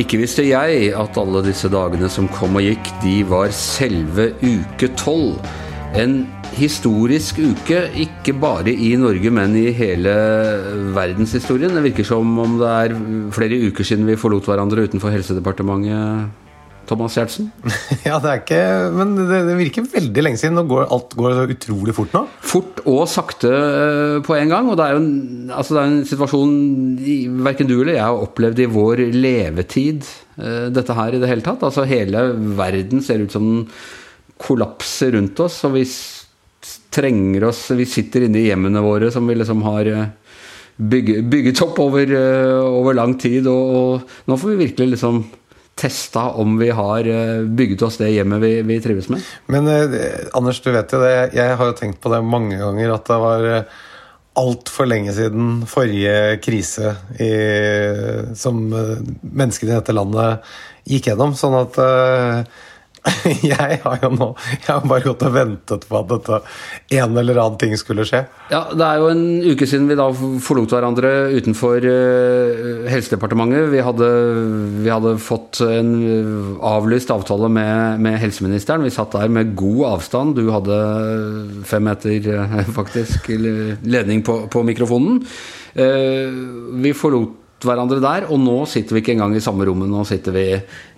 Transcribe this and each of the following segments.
Ikke visste jeg at alle disse dagene som kom og gikk, de var selve uke tolv. En historisk uke, ikke bare i Norge, men i hele verdenshistorien. Det virker som om det er flere uker siden vi forlot hverandre utenfor Helsedepartementet. Thomas Giertsen? Ja, det er ikke Men det, det virker veldig lenge siden. Går alt går så utrolig fort nå. Fort og sakte eh, på en gang. Og det er jo en, altså det er en situasjon verken du eller jeg har opplevd i vår levetid, eh, dette her i det hele tatt. Altså hele verden ser ut som den kollapser rundt oss, og vi trenger oss Vi sitter inne i hjemmene våre som vi liksom har eh, bygget, bygget opp over, over lang tid, og, og nå får vi virkelig liksom testa om vi har eh, bygget oss det hjemmet vi, vi trives med. Men eh, Anders, du vet jo det. Jeg har jo tenkt på det mange ganger at det var eh, altfor lenge siden forrige krise i, som menneskene i dette landet gikk gjennom. Sånn at eh, jeg har jo nå Jeg har bare gått og ventet på at dette en eller annen ting skulle skje. Ja, Det er jo en uke siden vi da forlot hverandre utenfor uh, Helsedepartementet. Vi hadde, vi hadde, fått en avlyst avtale med, med, helseministeren. Vi satt der med god avstand. Du hadde fem meter, uh, faktisk, ledning på, på mikrofonen. Vi forlot hverandre der, og nå sitter vi ikke engang i samme rommet. Nå sitter vi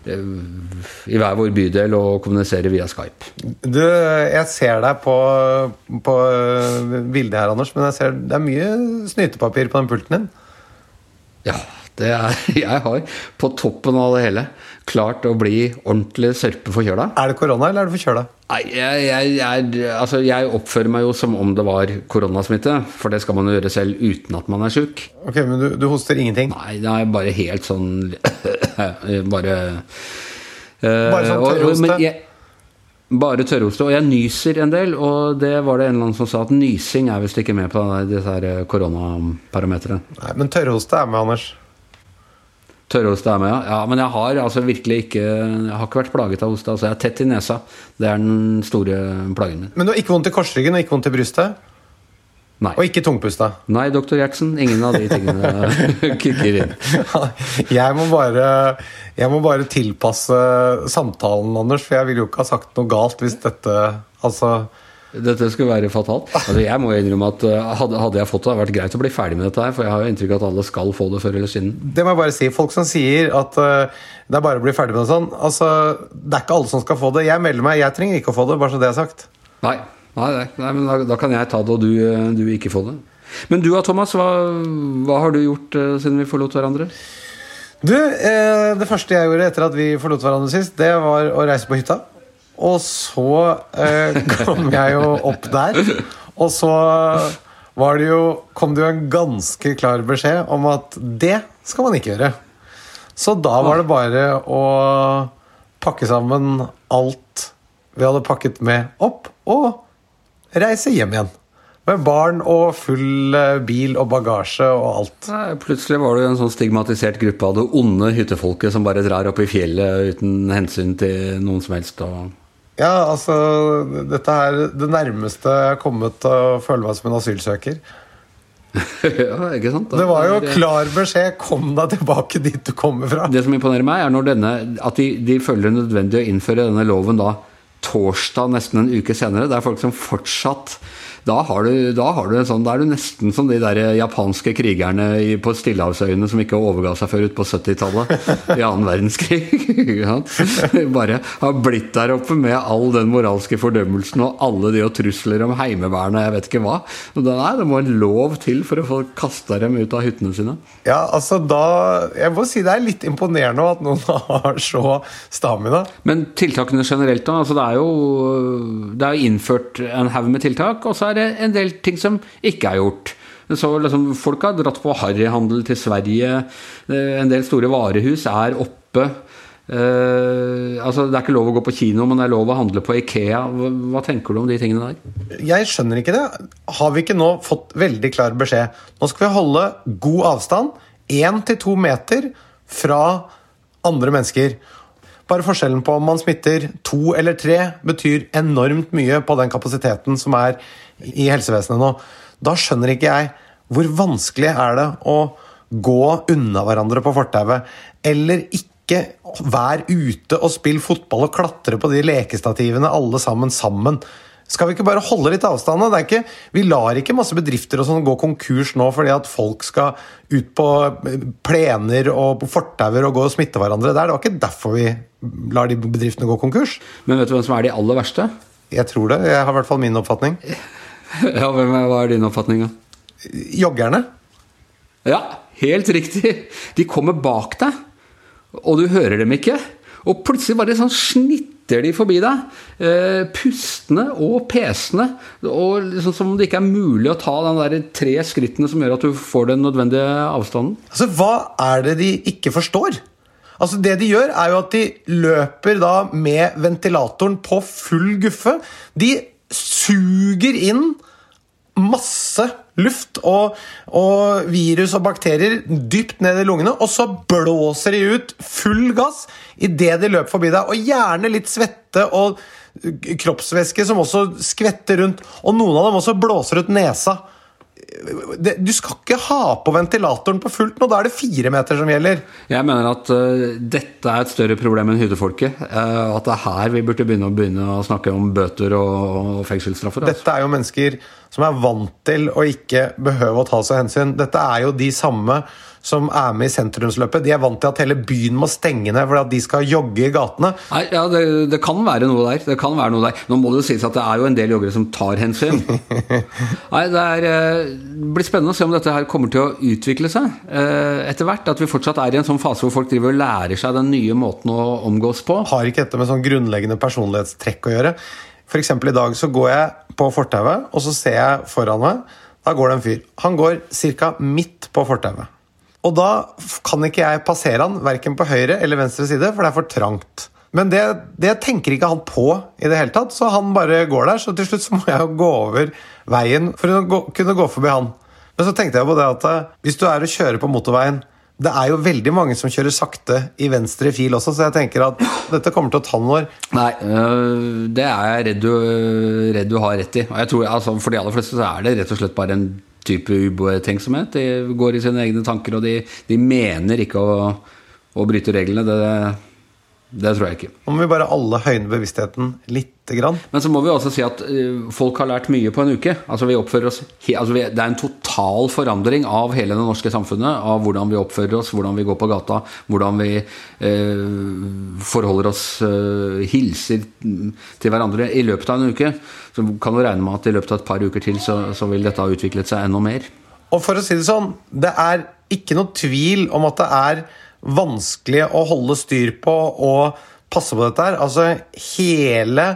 i hver vår bydel og kommunisere via Skype. Du, jeg ser deg på, på bildet her, Anders, men jeg ser det er mye snytepapir på den pulten din. Ja, det er, jeg har på toppen av det hele klart å bli ordentlig sørpeforkjøla. Er det korona, eller er du forkjøla? Jeg, jeg, jeg, altså, jeg, oppfører meg jo som om det var koronasmitte. For det skal man jo gjøre selv uten at man er sjuk. Ok, Men du, du, hoster ingenting? Nei, det er bare helt sånn Bare uh, Bare sånn tørrhoste? Bare tørrhoste. Og jeg nyser en del, og det var det en eller annen som sa at nysing er visst ikke med på disse her koronaparametrene. Nei, Men tørrhoste er med, Anders. Tørrhoste er med, ja. ja. Men jeg har altså virkelig ikke Jeg har ikke vært plaget av hoste. Altså, jeg er tett i nesa. Det er den store plagen min. Men du har ikke vondt i korsryggen og ikke vondt i brystet? Nei. Og ikke tungpusta? Nei, doktor Gjertsen. Ingen av de tingene kicker inn. jeg, må bare, jeg må bare tilpasse samtalen, Anders, for jeg ville jo ikke ha sagt noe galt hvis dette Altså dette skulle være fatalt. Altså, jeg må innrømme at eh, hadde, hadde, jeg fått det, hadde vært greit å bli ferdig med dette her. For jeg har jo inntrykk av at alle skal få det før eller siden. Det må jeg bare si. Folk som sier at uh, det er bare å bli ferdig med det sånn. Altså, det er ikke alle som skal få det. Jeg melder meg. Jeg trenger ikke å få det, bare så det er sagt. Nei, nei, nei nei men da, da, kan jeg ta det, og du, eh, du ikke få det. Men du da, Thomas. Hva, hva, har du gjort uh, siden vi forlot hverandre? Du, uh, Det første jeg gjorde etter at vi forlot hverandre sist, det var å reise på hytta. Og så eh, kom jeg jo opp der, og så var det jo, kom det jo en ganske klar beskjed om at det skal man ikke gjøre. Så da var det bare å pakke sammen alt vi hadde pakket med opp, og reise hjem igjen. Med barn og full eh, bil og bagasje og alt. Nei, plutselig var du en sånn stigmatisert gruppe av det onde hyttefolket som bare drar opp i fjellet uten hensyn til noen som helst. og ja, altså Dette er det nærmeste jeg har kommet til å føle meg som en asylsøker. ja, ikke sant? Da. Det var jo klar beskjed. Kom deg tilbake dit du kommer fra. Det som imponerer meg, er når denne, at de, de føler det nødvendig å innføre denne loven da torsdag nesten en uke senere. Det er folk som fortsatt da har, du, da har du en sånn, da er du nesten som de der japanske krigerne i, på Stillehavsøyene som ikke overga seg før ut på 70-tallet i annen verdenskrig. Bare har blitt der oppe med all den moralske fordømmelsen og alle de og trusler om heimevernet jeg vet ikke hva. Nei, det må en lov til for å få kasta dem ut av hyttene sine. Ja, altså da Jeg må si det er litt imponerende at noen har så stamina. Men tiltakene generelt, da? Altså det er jo det er innført en haug med tiltak. og så er er en del ting som ikke er gjort. Så liksom, folk har dratt på harryhandel til Sverige. Eh, en del store varehus er oppe. Uh, altså Det er ikke lov å gå på kino, men det er lov å handle på Ikea. Hva, hva, tenker du om de tingene der? Jeg skjønner ikke det. Har vi ikke nå fått veldig klar beskjed? Nå skal vi holde god avstand. Én til to meter fra andre mennesker. Bare forskjellen på om man smitter to eller tre, betyr enormt mye på den kapasiteten som er i helsevesenet nå. Da skjønner ikke jeg hvor vanskelig er det å gå unna hverandre på fortauet, eller ikke være ute og spille fotball og klatre på de lekestativene alle sammen sammen. Skal vi ikke bare holde litt avstand? Vi lar ikke masse bedrifter og sånn gå konkurs nå fordi at folk skal ut på plener og på fortauer og gå og smitte hverandre. Det var ikke derfor vi lar de bedriftene gå konkurs. Men vet du hvem som er de aller verste? Jeg tror det. Jeg har i hvert fall min oppfatning. Ja, hvem er, Hva er din oppfatning, da? Joggerne. Ja, helt riktig. De kommer bak deg, og du hører dem ikke. Og plutselig bare sånn snitter de forbi deg. Eh, pustende og pesende. Og liksom som om det ikke er mulig å ta de tre skrittene som gjør at du får den nødvendige avstanden. Altså, Hva er det de ikke forstår? Altså, Det de gjør, er jo at de løper da med ventilatoren på full guffe. De suger inn masse luft og, og, virus og bakterier dypt ned i lungene, og så blåser de ut full gass idet de løper forbi deg. Og gjerne litt svette og kroppsvæske som også skvetter rundt. Og noen av dem også blåser ut nesa det, du skal ikke ha på ventilatoren på fullt nå. Da er det fire meter som gjelder. Jeg mener at uh, dette er et større problem enn hyttefolket. Uh, at det er her vi burde begynne å, begynne å snakke om bøter og, og fengselsstraffer. Altså. Dette er jo mennesker som er vant til å ikke behøve å ta seg hensyn. Dette er jo de samme som er med i sentrumsløpet. De er vant til at hele byen må stenge ned fordi at de skal jogge i gatene. Nei, ja, det, det, kan være noe der. Det kan være noe der. Nå må det jo sies at det er jo en del joggere som tar hensyn. Nei, det er, det blir spennende å se om dette her kommer til å utvikle seg eh, etter hvert. At vi fortsatt er i en sånn fase hvor folk driver og lærer seg den nye måten å omgås på. Har ikke dette med sånn grunnleggende personlighetstrekk å gjøre? F.eks. i dag så går jeg på fortauet, og så ser jeg foran meg Da går det en fyr. Han går ca. midt på fortauet. Og da kan ikke jeg passere han verken på høyre eller venstre side, for det er for trangt. Men det, det, tenker ikke han på i det hele tatt, så han bare går der. Så til slutt så må jeg jo gå over veien for å gå, kunne gå forbi han. Men så tenkte jeg på det at eh, hvis du er og kjører på motorveien Det er jo veldig mange som kjører sakte i venstre fil også, så jeg tenker at dette kommer til å ta noen år. Nei, øh, det er jeg redd du, redd du har rett i. Og jeg tror, altså, For de aller fleste så er det rett og slett bare en type ubetenksomhet. De går i sine egne tanker, og de, de mener ikke å, å bryte reglene. Det, det tror jeg ikke. Nå må vi bare alle høyne bevisstheten litt. Grann. Men så må vi også si at uh, folk har lært mye på en uke. Altså vi oppfører oss altså vi, Det er en total forandring av hele det norske samfunnet. Av hvordan vi oppfører oss, hvordan vi går på gata, hvordan vi uh, forholder oss, uh, hilser til hverandre. I løpet av en uke så kan du regne med at i løpet av et par uker til så, så vil dette ha utviklet seg enda mer. Og for å si det sånn, det er ikke noe tvil om at det er vanskelig å holde styr på og passe på dette her. Altså hele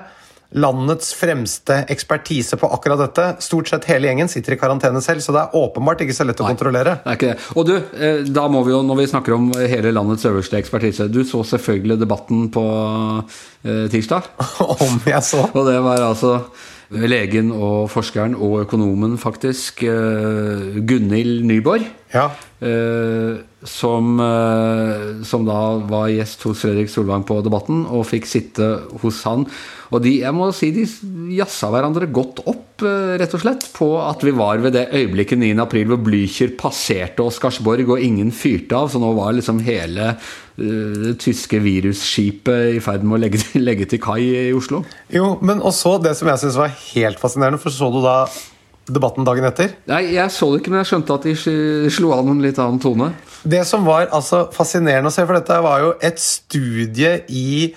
landets fremste ekspertise på akkurat dette, stort sett hele gjengen, sitter i karantene selv, så det er åpenbart ikke så lett å Nei, kontrollere. Det er ikke det. Og du, eh, da må vi jo, når vi snakker om hele landets øverste ekspertise Du så selvfølgelig debatten på eh, tirsdag? om jeg så? Og det var altså legen og forskeren og økonomen, faktisk, eh, Gunhild Nyborg. Ja. Eh, som, eh, som, da var gjest hos Fredrik Solvang på Debatten, og fikk sitte hos han. Og de jeg må si, de jazza hverandre godt opp, rett og slett, på at vi var ved det øyeblikket 9. april hvor Blücher passerte Oscarsborg, og ingen fyrte av. Så nå var liksom hele det tyske virusskipet i ferd med å legge, legge til kai i Oslo. Jo, men også det som jeg syns var helt fascinerende, for så du da debatten dagen etter? Nei, jeg så det ikke, men jeg skjønte at de slo an en litt annen tone. Det som var altså fascinerende å se, for dette var jo et studie i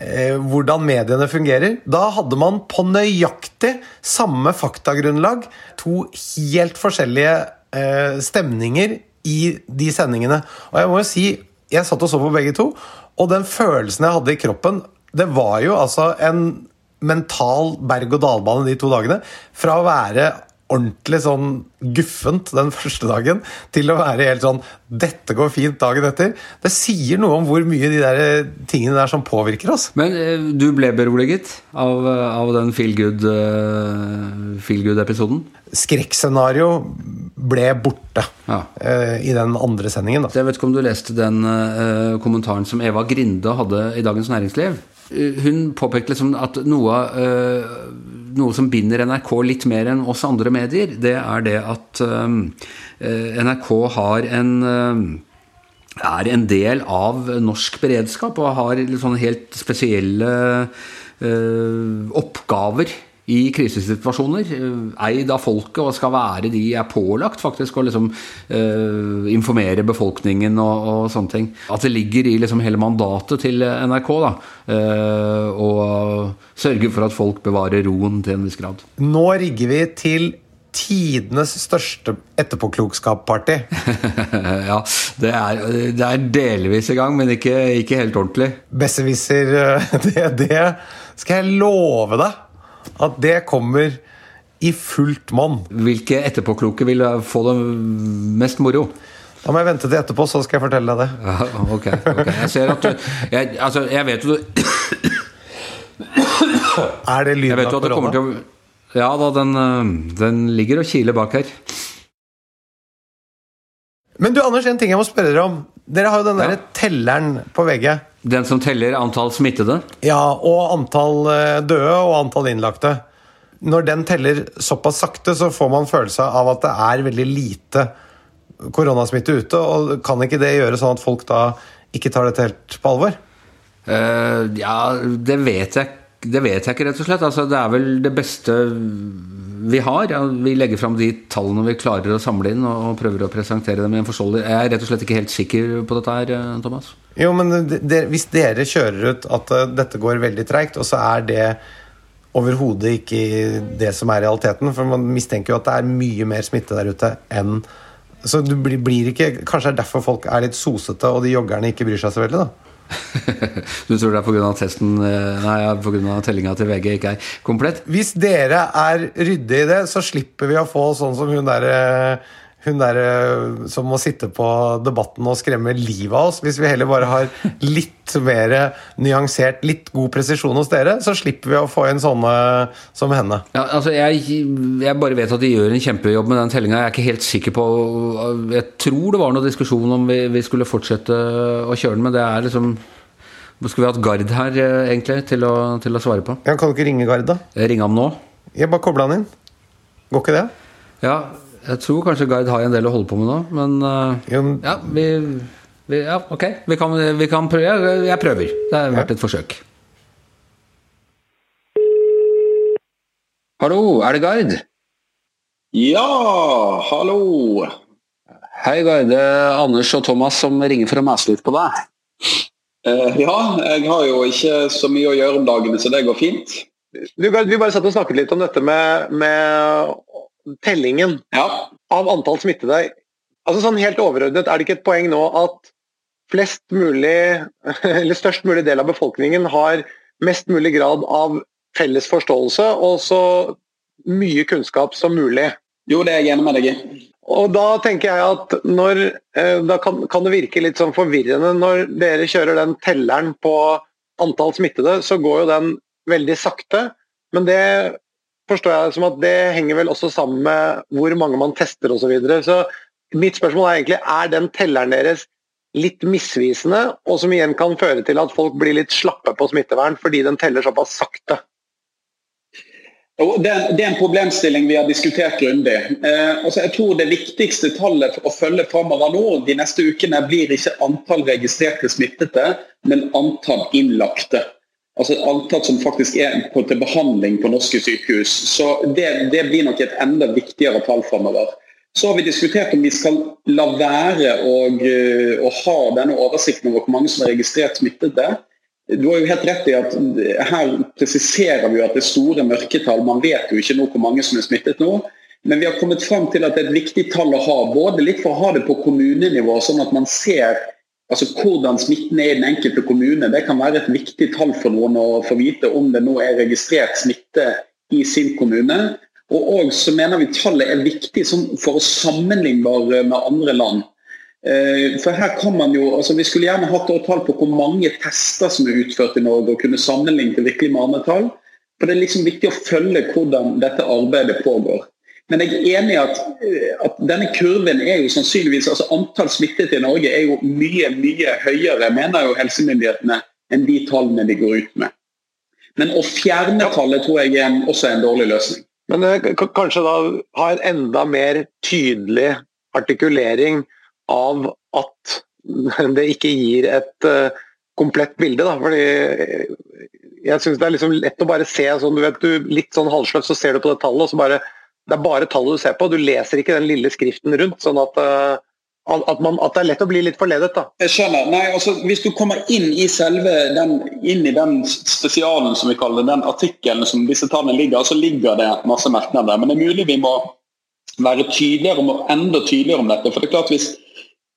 eh, hvordan mediene fungerer. Da hadde man på nøyaktig samme faktagrunnlag to helt forskjellige eh, stemninger i de sendingene. Og jeg må jo si jeg satt og så på begge to, og den følelsen jeg hadde i kroppen, det var jo altså en mental berg-og-dal-bane de to dagene. Fra å være ordentlig sånn guffent den første dagen til å være helt sånn 'Dette går fint' dagen etter. Det sier noe om hvor mye de der tingene der som påvirker oss. Men eh, du ble beroliget av, av den feel good-episoden? Uh, Skrekkscenario ble borte Ja. uh, i den andre sendingen. Da. Jeg vet ikke om du leste den uh, kommentaren som Eva Grinde hadde i Dagens Næringsliv. Eh, Hun påpekte liksom at noe, eh, noe som binder NRK litt mer enn oss andre medier, det er det at eh, eh, NRK har en eh, er en del av norsk beredskap og har sånne helt spesielle eh, oppgaver i krisesituasjoner. eh, Eid av folket og skal være de er pålagt faktisk å liksom eh, informere befolkningen og, og sånne ting. At det ligger i liksom hele mandatet til NRK da, eh, å sørge for at folk bevarer roen til en viss grad. Nå rigger vi til tidenes største etterpåklokskap-party. ja, det er, det er delvis i gang, men ikke, ikke helt ordentlig. Besserwisser, det, det skal jeg love deg at det kommer i fullt monn. Hvilke etterpåkloke vil få det mest moro? Da må jeg vente til etterpå, så skal jeg fortelle deg det. Ja, ok, ok. Jeg ser at du Jeg, altså, jeg vet jo du Er det lyden av at det kommer korona? å Ja da, den, øh, den ligger og kiler bak her. Men du, Anders, en ting jeg må spørre dere om. Dere har jo den Ja. derre telleren på VG. Den som teller antall smittede. Ja, og antall eh, døde og antall innlagte. Når den teller såpass sakte, så får man følelse av at det er veldig lite koronasmitte ute. Og kan ikke det gjøre sånn at folk da ikke tar dette helt på alvor? Uh, ja, det vet jeg det vet jeg ikke, rett og slett. Altså, det er vel det beste vi har. Ja, vi legger fram de tallene vi klarer å samle inn, og, prøver å presentere dem i en forståelig Jeg er rett og slett ikke helt sikker på dette her, eh, Thomas. Jo, men det, det, hvis dere kjører ut at eh, dette går veldig treigt, og så er det overhodet ikke det som er realiteten, for man mistenker jo at det er mye mer smitte der ute enn Så du blir, blir ikke Kanskje det er derfor folk er litt sosete, og de joggerne ikke bryr seg så veldig, da? Du tror det er pga. testen eh, Nei, pga. tellinga til VG ikke er komplett? Hvis dere er ryddige i det, så slipper vi å få sånn som hun derre hun der eh, som må sitte på debatten og skremme livet av oss. Hvis vi heller bare har litt mer nyansert, litt god presisjon hos dere, så slipper vi å få inn sånne som henne. Ja, altså jeg, jeg bare vet at de gjør en kjempejobb med den tellinga. Jeg er ikke helt sikker på Jeg tror det var noe diskusjon om vi, vi skulle fortsette å kjøre den, men det er liksom Skulle vi hatt Gard her, eh, egentlig, til å, til å svare på? Ja, kan du ikke ringe Gard, da? Ringe ham nå? Jeg bare kobla han inn. Går ikke det? Ja, jeg tror kanskje Gard har en del å holde på med nå, men uh, men- Ja, vi, vi Ja, ok. Vi kan, vi kan prøve. Jeg, jeg prøver. Det har vært et forsøk. Hallo, er det Gard? Ja, hallo. Hei, Gard. Det er Anders og Thomas som ringer for å mase litt på deg. Uh, ja, jeg har jo ikke så mye å gjøre om dagene, så det går fint. Du, Gard, vi bare satt og snakket litt om dette med, med tellingen Ja, av antall smittede. Altså sånn Helt overordnet, er det ikke et poeng nå at flest mulig, eller størst mulig del av befolkningen har mest mulig grad av felles forståelse og så mye kunnskap som mulig? jo, det er jeg enig med deg i. Og da tenker jeg at når, eh, da kan, kan det virke litt sånn forvirrende når dere kjører den telleren på antall smittede, så går jo den veldig sakte. Men det forstår jeg som at det henger vel også sammen med hvor mange man tester osv. Så, videre. så mitt spørsmål er egentlig er den telleren deres litt misvisende, og som igjen kan føre til at folk blir litt slappe på smittevern fordi den teller såpass sakte? Det, er- en problemstilling vi har diskutert grundig. Eh, altså, jeg tror Det viktigste tallet å følge framover nå de neste ukene blir ikke antall registrerte smittede, men antall innlagte. Altså Antall som faktisk er på, til behandling på norske sykehus. Så det, det blir nok et enda viktigere tall framover. Så har vi diskutert om vi skal la være å, eh, ha denne oversikten over hvor mange som er registrert smittede. Du har jo helt rett i at her presiserer vi jo at det er store mørketall. Man vet jo ikke nå hvor mange som er smittet nå. Men vi har kommet frem til at det er et viktig tall å ha. Både litt for å ha det på kommunenivå, sånn at man ser altså hvordan smitten er i den enkelte kommune. Det kan være et viktig tall for noen å få vite om det nå er registrert smitte i sin kommune. Og så mener vi tallet er viktig for å sammenlignbare med andre land. Eh, For her kan man jo, altså Vi skulle gjerne hatt tall på hvor mange tester som er utført i Norge, og kunne sammenligne til virkelig med andre tall. For Det er liksom viktig å følge hvordan dette arbeidet pågår. Men jeg er enig i at, at, denne kurven er jo sannsynligvis altså Antall smittede i Norge er jo mye mye høyere, mener jo helsemyndighetene, enn de tallene de går ut med. Men å fjerne tallet tror jeg er en, også er en dårlig løsning. Men eh, kanskje da ha en enda mer tydelig artikulering av at det ikke gir et uh, komplett bilde. Da. Fordi eh, jeg syns det er liksom lett å bare se sånn, du vet, du, litt sånn halvsløvt, så ser du på det tallet, og så bare Det er bare tallet du ser på, du leser ikke den lille skriften rundt. sånn at uh, at, man, at, det er lett å bli litt forledet, da. Jeg skjønner. Nei, altså, Hvis du kommer inn i selve den, inn i den spesialen som vi kaller det, den artikkelen som disse tallene ligger, så ligger det masse merknader. Men det er mulig vi må være tydeligere og enda tydeligere om dette. for det er klart hvis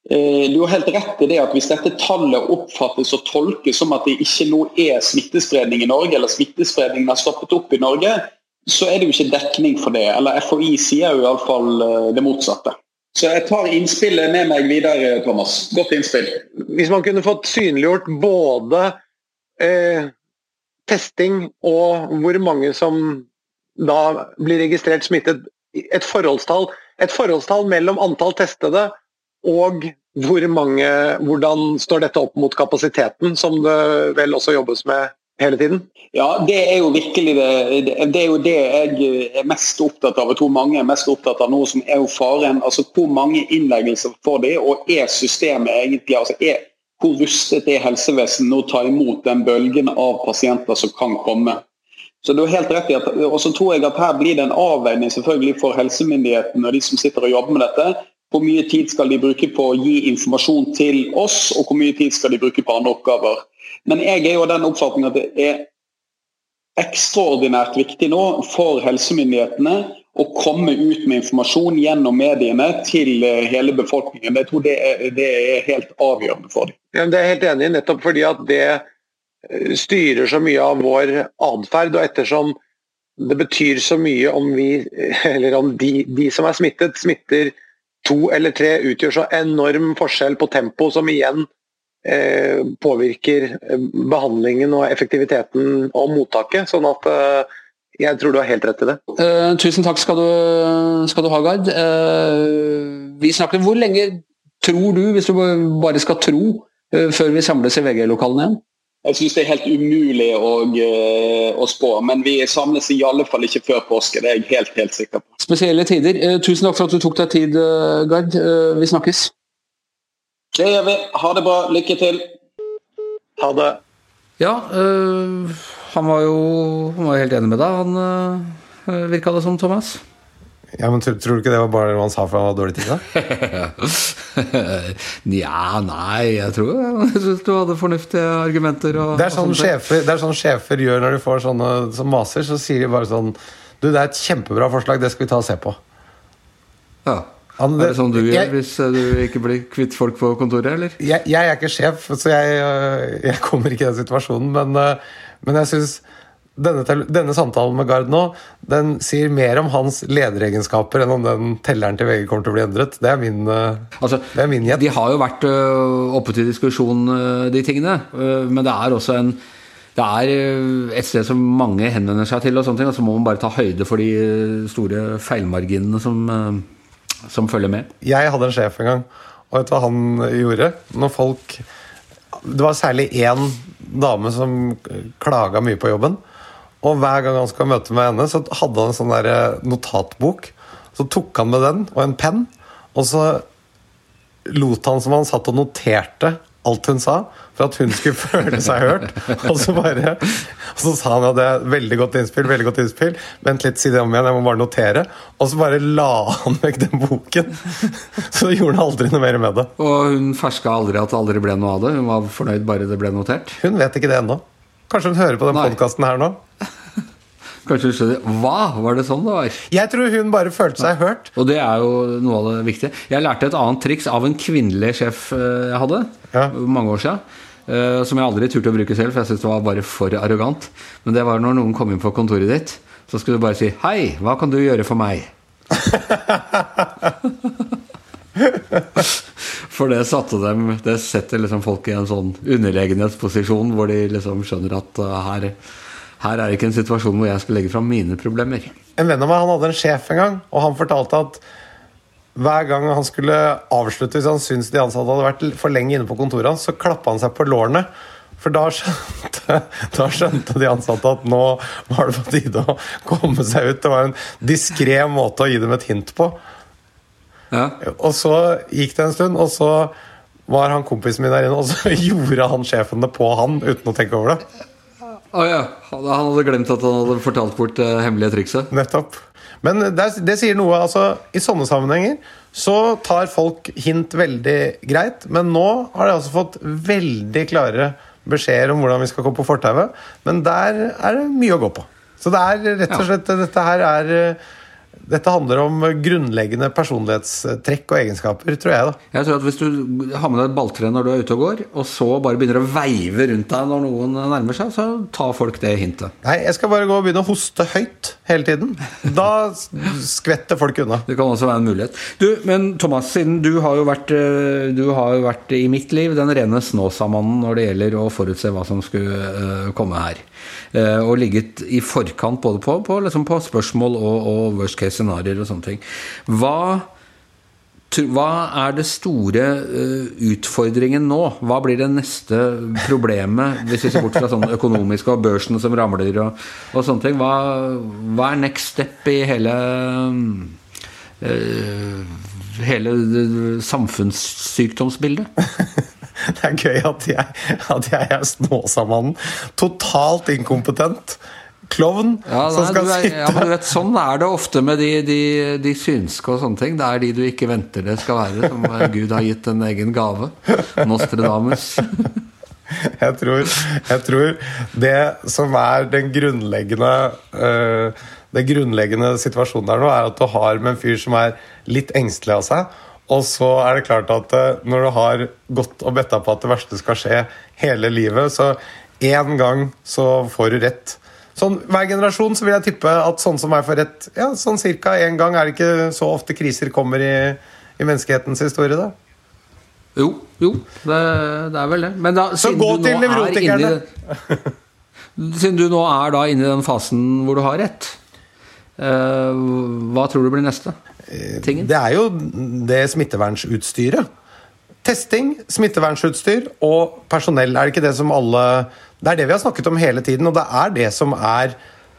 eh, Du har helt rett i det at hvis dette tallet oppfattes og tolkes som at det ikke nå er smittespredning i Norge, eller smittespredningen har stoppet opp i Norge, så er det jo ikke dekning for det. Eller FHI sier jo iallfall eh, det motsatte. Så jeg tar innspillet med meg videre, Thomas. Godt innspill. Hvis man kunne fått synliggjort både eh, testing og hvor mange som da blir registrert smittet, et forholdstall, et forholdstall mellom antall testede og hvor mange, hvordan står dette opp mot kapasiteten, som det vel også jobbes med hele tiden? Ja, det er jo virkelig det. Det er jo det jeg er mest opptatt av. og tror mange er mest opptatt av noe som er jo faren. altså Hvor mange innleggelser får de, og er systemet egentlig altså er, Hvor rustet er helsevesenet nå å ta imot den bølgen av pasienter som kan komme? Så det er helt rett i at, og så tror jeg at Her blir det en avveining selvfølgelig for helsemyndighetene og de som sitter og jobber med dette. Hvor mye tid skal de bruke på å gi informasjon til oss, og hvor mye tid skal de bruke på andre oppgaver. Men jeg er jo den oppfatning at det er ekstraordinært viktig nå for helsemyndighetene å komme ut med informasjon gjennom mediene til eh, hele befolkningen. Jeg tror det er, det er helt avgjørende for dem. Ja, det er helt enig nettopp fordi at det eh, styrer så mye av vår atferd. Og ettersom det betyr så mye om vi, eller om de, de som er smittet, smitter to eller tre, utgjør så enorm forskjell på tempo, som igjen Eh, påvirker eh, behandlingen og effektiviteten og mottaket. sånn at eh, jeg tror du har helt rett i det. Uh, tusen takk skal du, skal du ha, Gard. Vi snakker Hvor lenge tror du, hvis du bare skal tro, før vi samles i VG-lokalene igjen? Jeg syns det er helt umulig å, å, spå, men vi samles i alle fall ikke før påske. Det er jeg helt, helt sikker på. Spesielle tider. tusen takk for at du tok deg tid, Gard. vi snakkes. Det gjør vi. Ha det bra. Lykke til. Ha det. Ja, øh, han var jo han var helt enig med deg, han øh, virka det som, Thomas. Ja, men Tror, tror du ikke det var bare noe han sa for han hadde dårlig tid? da? Nja, nei, jeg tror jeg synes du hadde fornuftige argumenter. Og, det, er sånn sjefer, det er sånn sjefer gjør når de får sånne som maser. Så sier de bare sånn Du, det er et kjempebra forslag, det skal vi ta og se på. Ja han, er det sånn du gjør hvis eh, du ikke blir kvitt folk på kontoret, eller? Jeg, jeg er ikke sjef, så jeg, eh, jeg, kommer ikke i den situasjonen. Men, eh, men jeg syns denne, denne, samtalen med Gard nå Den sier mer om hans lederegenskaper enn om den telleren til VG kommer til å bli endret. Det er min, altså, det er min gjett. De har jo vært oppe til diskusjon, de tingene. Men det er også en det er et sted som mange henvender seg til, og sånne ting, og så må man bare ta høyde for de store feilmarginene som som følger med? Jeg hadde en sjef en gang, og vet du hva han gjorde? Når folk Det var særlig én dame som klaga mye på jobben. Og hver gang han skulle møte med henne, så hadde han en sånn der eh, notatbok. Så tok han med den og en penn, og så lot han som han satt og noterte alt hun sa, for at hun skulle føle seg hørt. Og så, bare, og så sa han at det er veldig godt innspill, veldig godt innspill. Vent litt, si det om igjen, jeg må bare notere. Og så bare la han vekk den boken. Så gjorde han aldri noe mer med det. Og hun ferska aldri at det aldri ble noe av det? Hun var fornøyd bare det ble notert? Hun vet ikke det ennå. Kanskje hun hører på den podkasten her nå? Kanskje du skjønner Hva? Var det sånn det var? Jeg tror hun bare følte seg hørt. Og det er jo noe av det viktige. Jeg lærte et annet triks av en kvinnelig sjef eh, jeg hadde ja. mange år siden. Eh, som jeg aldri turte å bruke selv, for jeg syntes det var bare for arrogant. Men det var når noen kom inn på kontoret ditt, så skulle du bare si 'Hei, hva kan du gjøre for meg?' For det satte dem Det setter liksom folk i en sånn underlegenhetsposisjon hvor de liksom skjønner at uh, her her er ikke en situasjon hvor jeg skal legge fram mine problemer. En venn av meg han hadde en sjef en gang, og han fortalte at hver gang han skulle avslutte hvis han syntes de ansatte hadde vært for lenge inne på kontoret hans, så klappa han seg på lårene. For da skjønte, da skjønte de ansatte at nå var det på tide å komme seg ut. Det var en diskré måte å gi dem et hint på. Ja. Og så gikk det en stund, og så var han kompisen min der inne, og så gjorde han sjefen det på han uten å tenke over det. Å ja. Han hadde glemt at han hadde fortalt bort det hemmelige trikset. Nettopp. Men det, det sier noe. altså I sånne sammenhenger så tar folk hint veldig greit, men nå har de altså fått veldig klare beskjeder om hvordan vi skal gå på fortauet. Men der er det mye å gå på. Så det er rett og slett Dette her er eh, Dette handler om grunnleggende personlighetstrekk og egenskaper, tror jeg. da Jeg tror at Hvis du har med deg et balltre når du er ute og går, og så bare begynner å veive rundt deg når noen nærmer seg, så tar folk det hintet. Nei, jeg skal bare gå og begynne å hoste høyt hele tiden. Da skvetter folk unna. Det kan også være en mulighet. Du, men Thomas, siden du har jo vært, eh, du har jo vært i mitt liv den rene Snåsamannen når det gjelder å forutse hva som skulle eh, komme her. Eh, og ligget i forkant både på, på, liksom på spørsmål og, og worst case scenarioer og sånne ting. Hva, hva er det store eh, utfordringen nå? Hva blir det neste problemet, hvis vi ser bort fra sånn økonomiske og børsen som ramler og, og sånne ting? Hva, hva er next step i hele uh, hele samfunnssykdomsbildet? Det er gøy at jeg, at jeg er Snåsamannen. Totalt inkompetent. Klovn Ja, som skal er, sitte ja, men vet, Sånn er det ofte med de, de, de synske og sånne ting. Det er de du ikke venter det skal være, som eh, Gud har gitt en egen gave. Nostradamus. jeg, tror, jeg tror det som er den grunnleggende uh, Den grunnleggende situasjonen der nå, er at du har med en fyr som er litt engstelig av seg. Og så er det klart at eh, når du har gått og betta på at det verste skal skje hele livet, så én gang så får du rett. Sånn, Hver generasjon så vil jeg tippe at sånn som meg får rett ja, sånn cirka én gang. Er det ikke så ofte kriser kommer i, i menneskehetens historie, da? Jo, jo, det, det er vel det. Men da, Så gå til er nevrotikerne. Siden du nå er da inne i den fasen hvor du har rett, hva tror du blir neste? Tingen? Det er jo det smittevernutstyret. Testing, smittevernutstyr og personell. Er det ikke det som alle Det er det vi har snakket om hele tiden, og det er det som er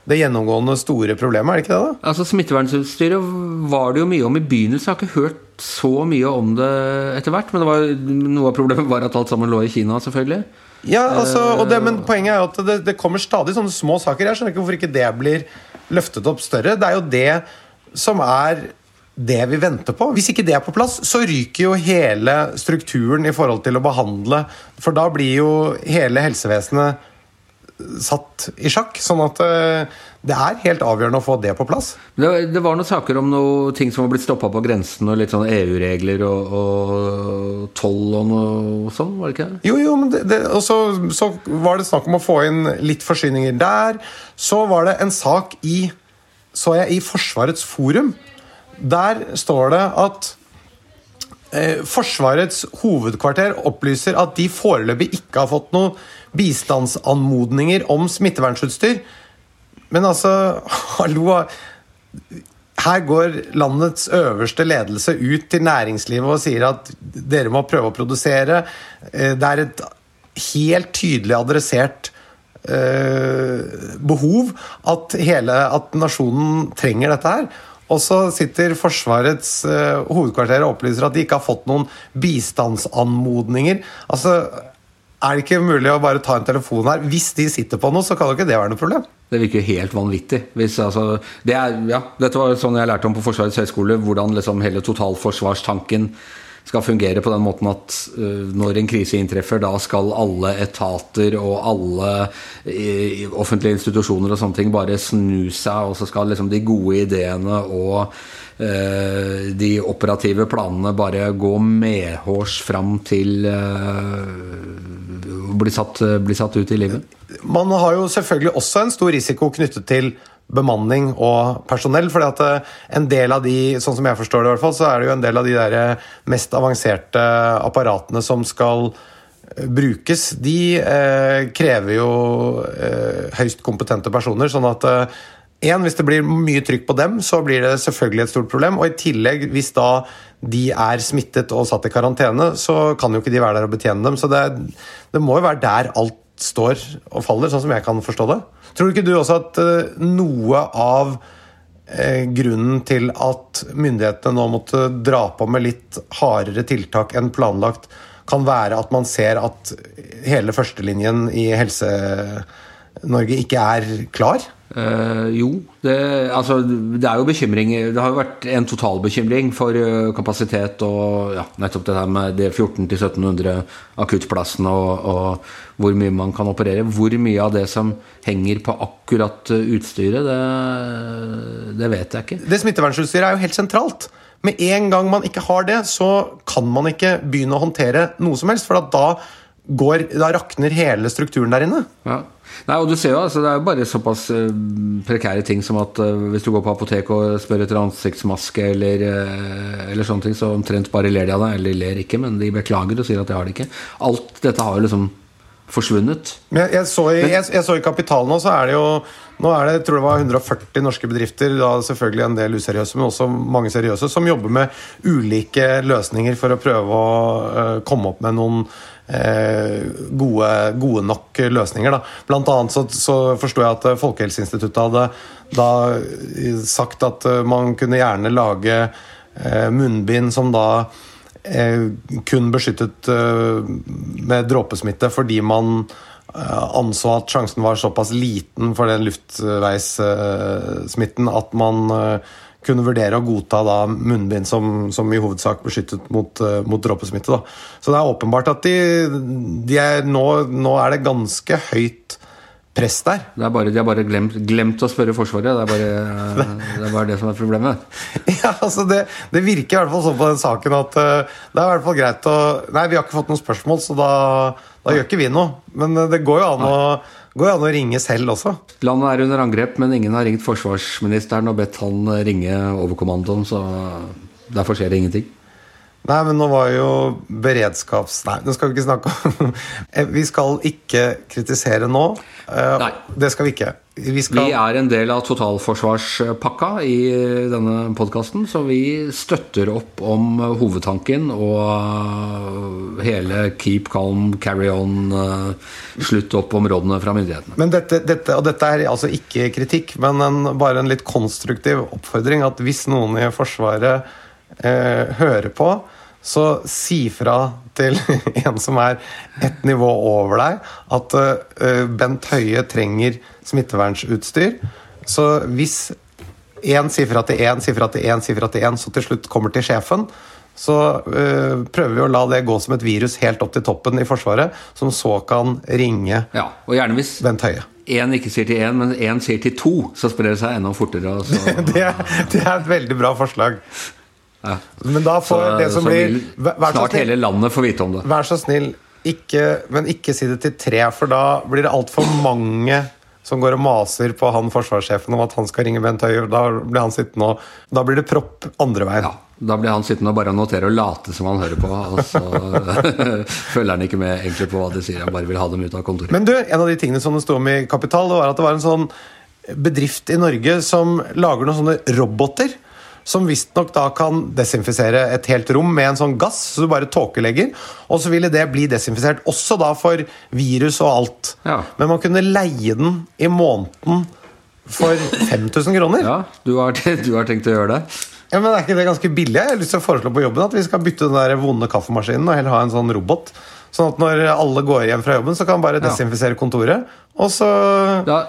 det gjennomgående store problemet, er det ikke det? da? Altså Smittevernutstyret var det jo mye om i begynnelsen. Jeg har ikke hørt så mye om det etter hvert. Men det var, noe av problemet var at alt sammen lå i Kina, selvfølgelig. Ja, altså, og det, Men poenget er jo at det, det kommer stadig sånne små saker. Jeg skjønner ikke hvorfor ikke det blir løftet opp større. Det er jo det som er det vi venter på. Hvis ikke det er på plass, så ryker jo hele strukturen i forhold til å behandle. For da blir jo hele helsevesenet satt i sjakk. Sånn at eh, det er helt avgjørende å få det på plass. Det, det var noen saker om noe ting som var blitt stoppa på grensen, og litt sånn EU-regler og, og toll og noe sånn, var det ikke det? Jo, jo, men det, det, og så, så var det snakk om å få inn litt forsyninger der. Så var det en sak i Så jeg i Forsvarets forum. Der står det at eh, Forsvarets hovedkvarter opplyser at de foreløpig ikke har fått noen bistandsanmodninger om smittevernutstyr. Men altså, hallo Her går landets øverste ledelse ut til næringslivet og sier at dere må prøve å produsere. Eh, Det er et helt tydelig adressert eh, behov at, hele, at nasjonen trenger dette her. Og så sitter Forsvarets eh, hovedkvarter og opplyser at de ikke har fått noen bistandsanmodninger. Altså, er det ikke mulig å bare ta en telefon her? Hvis de sitter på noe, så kan jo ikke det være noe problem. Det virker jo helt vanvittig. Hvis, altså, det er, ja, dette var sånn jeg lærte om på Forsvarets høgskole, hvordan liksom hele totalforsvarstanken skal fungere på den måten at uh, når en krise inntreffer, da skal alle etater og alle eh, offentlige institusjoner og sånne ting bare snu seg, og så skal liksom de gode ideene og de operative planene bare gå medhårs fram til å bli, satt, bli satt ut i livet. Man har jo selvfølgelig også en stor risiko knyttet til bemanning og personell. fordi at eh, en del av de, sånn som jeg forstår det i hvert fall, så er det jo en del av de der mest avanserte apparatene som skal eh, brukes, de eh, krever jo eh, høyst kompetente personer. sånn at eh, en, Hvis det blir mye trykk på dem, så blir det selvfølgelig et stort problem. Og i tillegg, hvis da de er smittet og satt i karantene, så kan jo ikke de være der og betjene dem. Så det, det må jo være der alt står og faller, sånn som jeg kan forstå det. Tror ikke du også at eh, noe av eh, grunnen til at myndighetene nå måtte dra på med litt hardere tiltak enn planlagt, kan være at man ser at hele førstelinjen i Helse-Norge ikke er klar? Eh, jo, det, altså, det er jo bekymring. Det har jo vært en totalbekymring for uh, kapasitet og ja, nettopp det her med de 1400-1700 akuttplassene og, og, hvor mye man kan operere. Hvor mye av det som henger på akkurat eh, utstyret, det, det vet jeg ikke. Det smittevernutstyret er jo helt sentralt. Med en gang man ikke har det, så kan man ikke begynne å håndtere noe som helst. For da, går, da rakner hele strukturen der inne. Ja. Nei, og du ser jo, altså, Det er jo bare såpass uh, prekære ting som at uh, hvis du går på apoteket og spør etter ansiktsmaske eller, uh, eller sånne ting, så omtrent bare ler de av deg. Eller ler ikke, men de beklager og sier at de har det ikke. Alt dette har jo liksom forsvunnet. Men jeg, så i, jeg, jeg så i Kapital nå, så er det jo nå er det, jeg tror det var 140 norske bedrifter, da selvfølgelig en del useriøse, men også mange seriøse, som jobber med ulike løsninger for å prøve å komme opp med noen gode, gode, nok løsninger. Da. Blant annet så, så forsto jeg at Folkehelseinstituttet hadde da sagt at eh, man kunne gjerne lage eh, munnbind som da kun beskyttet med dråpesmitte fordi man anså at sjansen var såpass liten for den luftveissmitten at man kunne vurdere å godta da munnbind som, som, i hovedsak beskyttet mot, uh, mot dråpesmitte. Da. Så det er åpenbart at de, de er nå, nå, er det ganske høyt press der. Det er bare, de har bare glemt, glemt, å spørre Forsvaret. Det er, bare, det er bare det som er problemet. Ja, altså det, det, virker i hvert fall sånn på den saken at uh, det er i hvert fall greit å Nei, vi har ikke fått noen spørsmål, så da, da gjør ikke vi noe. Men uh, det går jo an å går an å ringe selv også. Landet er under angrep, men ingen har ringt forsvarsministeren og bedt han ringe overkommandoen, så derfor skjer det ingenting. Nei, men nå var jo beredskaps... Nei, nå skal vi ikke snakke om Vi skal ikke kritisere nå. Eh, Nei. Det skal vi ikke. Vi, skal... vi er en del av totalforsvarspakka i denne podkasten, så vi støtter opp om hovedtanken og hele keep calm, carry on, eh, slutt opp områdene fra myndighetene. Men dette, dette, og dette er altså ikke kritikk, men en, bare en litt konstruktiv oppfordring at hvis noen i Forsvaret eh, hører på, så si fra til en som er ett nivå over deg, at eh, Bent Høie trenger smittevernsutstyr. Så hvis én sier fra til én, sier fra til én, sier fra til én, så til slutt kommer til sjefen, så uh, prøver vi å la det gå som et virus helt opp til toppen i Forsvaret, som så kan ringe ja, og gjerne hvis Bent Høie. Én ikke sier til én, men én sier til to, så sprer det seg enda fortere. det, er, det er et veldig bra forslag. Men da får så, det som blir Snart snill, hele landet får vite om det. Vær så snill, ikke, men ikke si det til tre, for da blir det altfor mange som går og maser på han forsvarssjefen om at han skal ringe Bent Høie. Da blir han sittende og Da blir det propp andre veien. Ja, da blir han sittende og bare notere og late som han hører på, og så følger han ikke med egentlig på hva de sier. Han bare vil ha dem ut av kontoret. Men du, en av de tingene som det sto om i Kapital, det var at det var en sånn bedrift i Norge som lager noen sånne roboter som visstnok da kan desinfisere et helt rom med en sånn gass, så du bare tåkelegger. Og så ville det bli desinfisert også da for virus og alt. Ja. Men man kunne leie den i måneden for 5000 kroner. Ja, du har, du har tenkt å gjøre det? Ja, men Er ikke det ganske billig? Jeg har lyst til å foreslå på jobben at vi skal bytte den der vonde kaffemaskinen og heller ha en sånn robot. Sånn at når alle går hjem fra jobben, så kan man bare desinfisere kontoret. Og så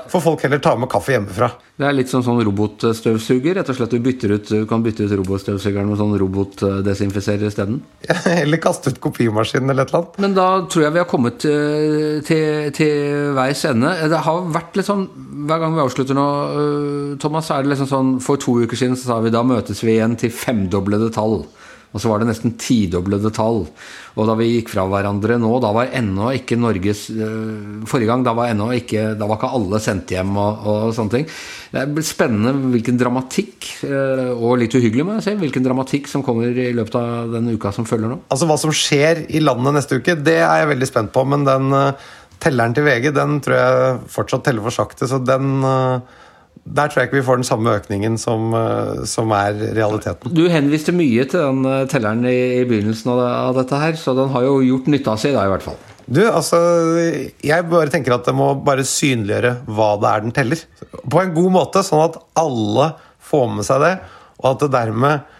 får folk heller ta med kaffe hjemmefra. Det er litt sånn, sånn robotstøvsuger. rett og slett Du ut, du kan bytte ut robotstøvsugeren med sånn robotdesinfiserer isteden. Eller kaste ut kopimaskinen eller et eller annet. Men da tror jeg vi har kommet eh, til, til veis ende. Det har vært litt sånn Hver gang vi avslutter nå, eh, Thomas, er det liksom sånn For to uker siden så sa vi da møtes vi igjen til femdoblede tall Og så var det nesten tidoblede tall. Og da vi gikk fra hverandre nå, da var ennå ikke Norges øh, Forrige gang, da var ennå ikke Da var ikke alle sendt hjem og, og sånne ting. Det er spennende hvilken dramatikk, øh, og litt uhyggelig, må jeg si, hvilken dramatikk som kommer i løpet av den uka som følger nå. Altså Hva som skjer i landet neste uke, det er jeg veldig spent på. Men den uh, telleren til VG den tror jeg fortsatt teller for sakte. Så den uh, der tror jeg ikke vi får den samme økningen som, uh, som er realiteten. Du henviste mye til den telleren i, i begynnelsen av, dette her, så den har jo gjort nytta seg da, i hvert fall. Du, altså, Jeg bare tenker at det må bare synliggjøre hva det er den teller. På en god måte, sånn at alle får med seg det, og at det dermed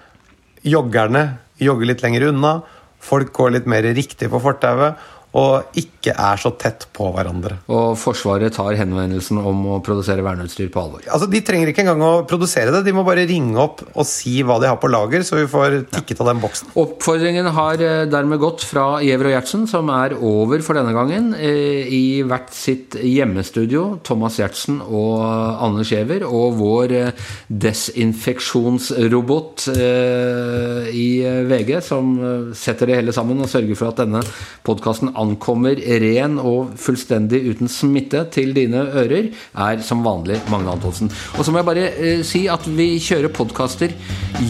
joggerne jogger litt lenger unna, folk går litt mer riktig på fortauet, og ikke er så tett på hverandre. Og Forsvaret tar henvendelsen om å produsere verneutstyr på alvor. Altså, De trenger ikke engang å produsere det, de må bare ringe opp og si hva de har på lager, så vi får tikket av den boksen. Oppfordringen har eh, dermed gått fra Giæver og Gjertsen, som er over for denne gangen, eh, i hvert sitt hjemmestudio, Thomas Gjertsen og Anders Giæver, og vår eh, desinfeksjonsrobot i VG, som setter det hele sammen og sørger for at denne podkasten ankommer ren og fullstendig uten smitte til dine ører, er som vanlig Magne Antonsen. Og så må jeg bare eh, si at vi kjører podkaster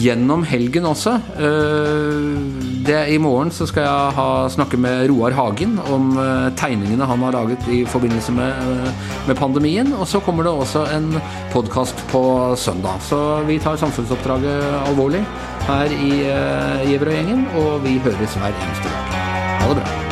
gjennom helgen også. Eh, det, I morgen så skal jeg ha, snakke med Roar Hagen om eh, tegningene han har laget i forbindelse med, eh, med pandemien. Og så kommer det også en podkast på søndag. Så vi tar samfunnsoppdraget alvorlig her i uh, Giæver og gjengen, og vi høres hver eneste dag. Ha det bra.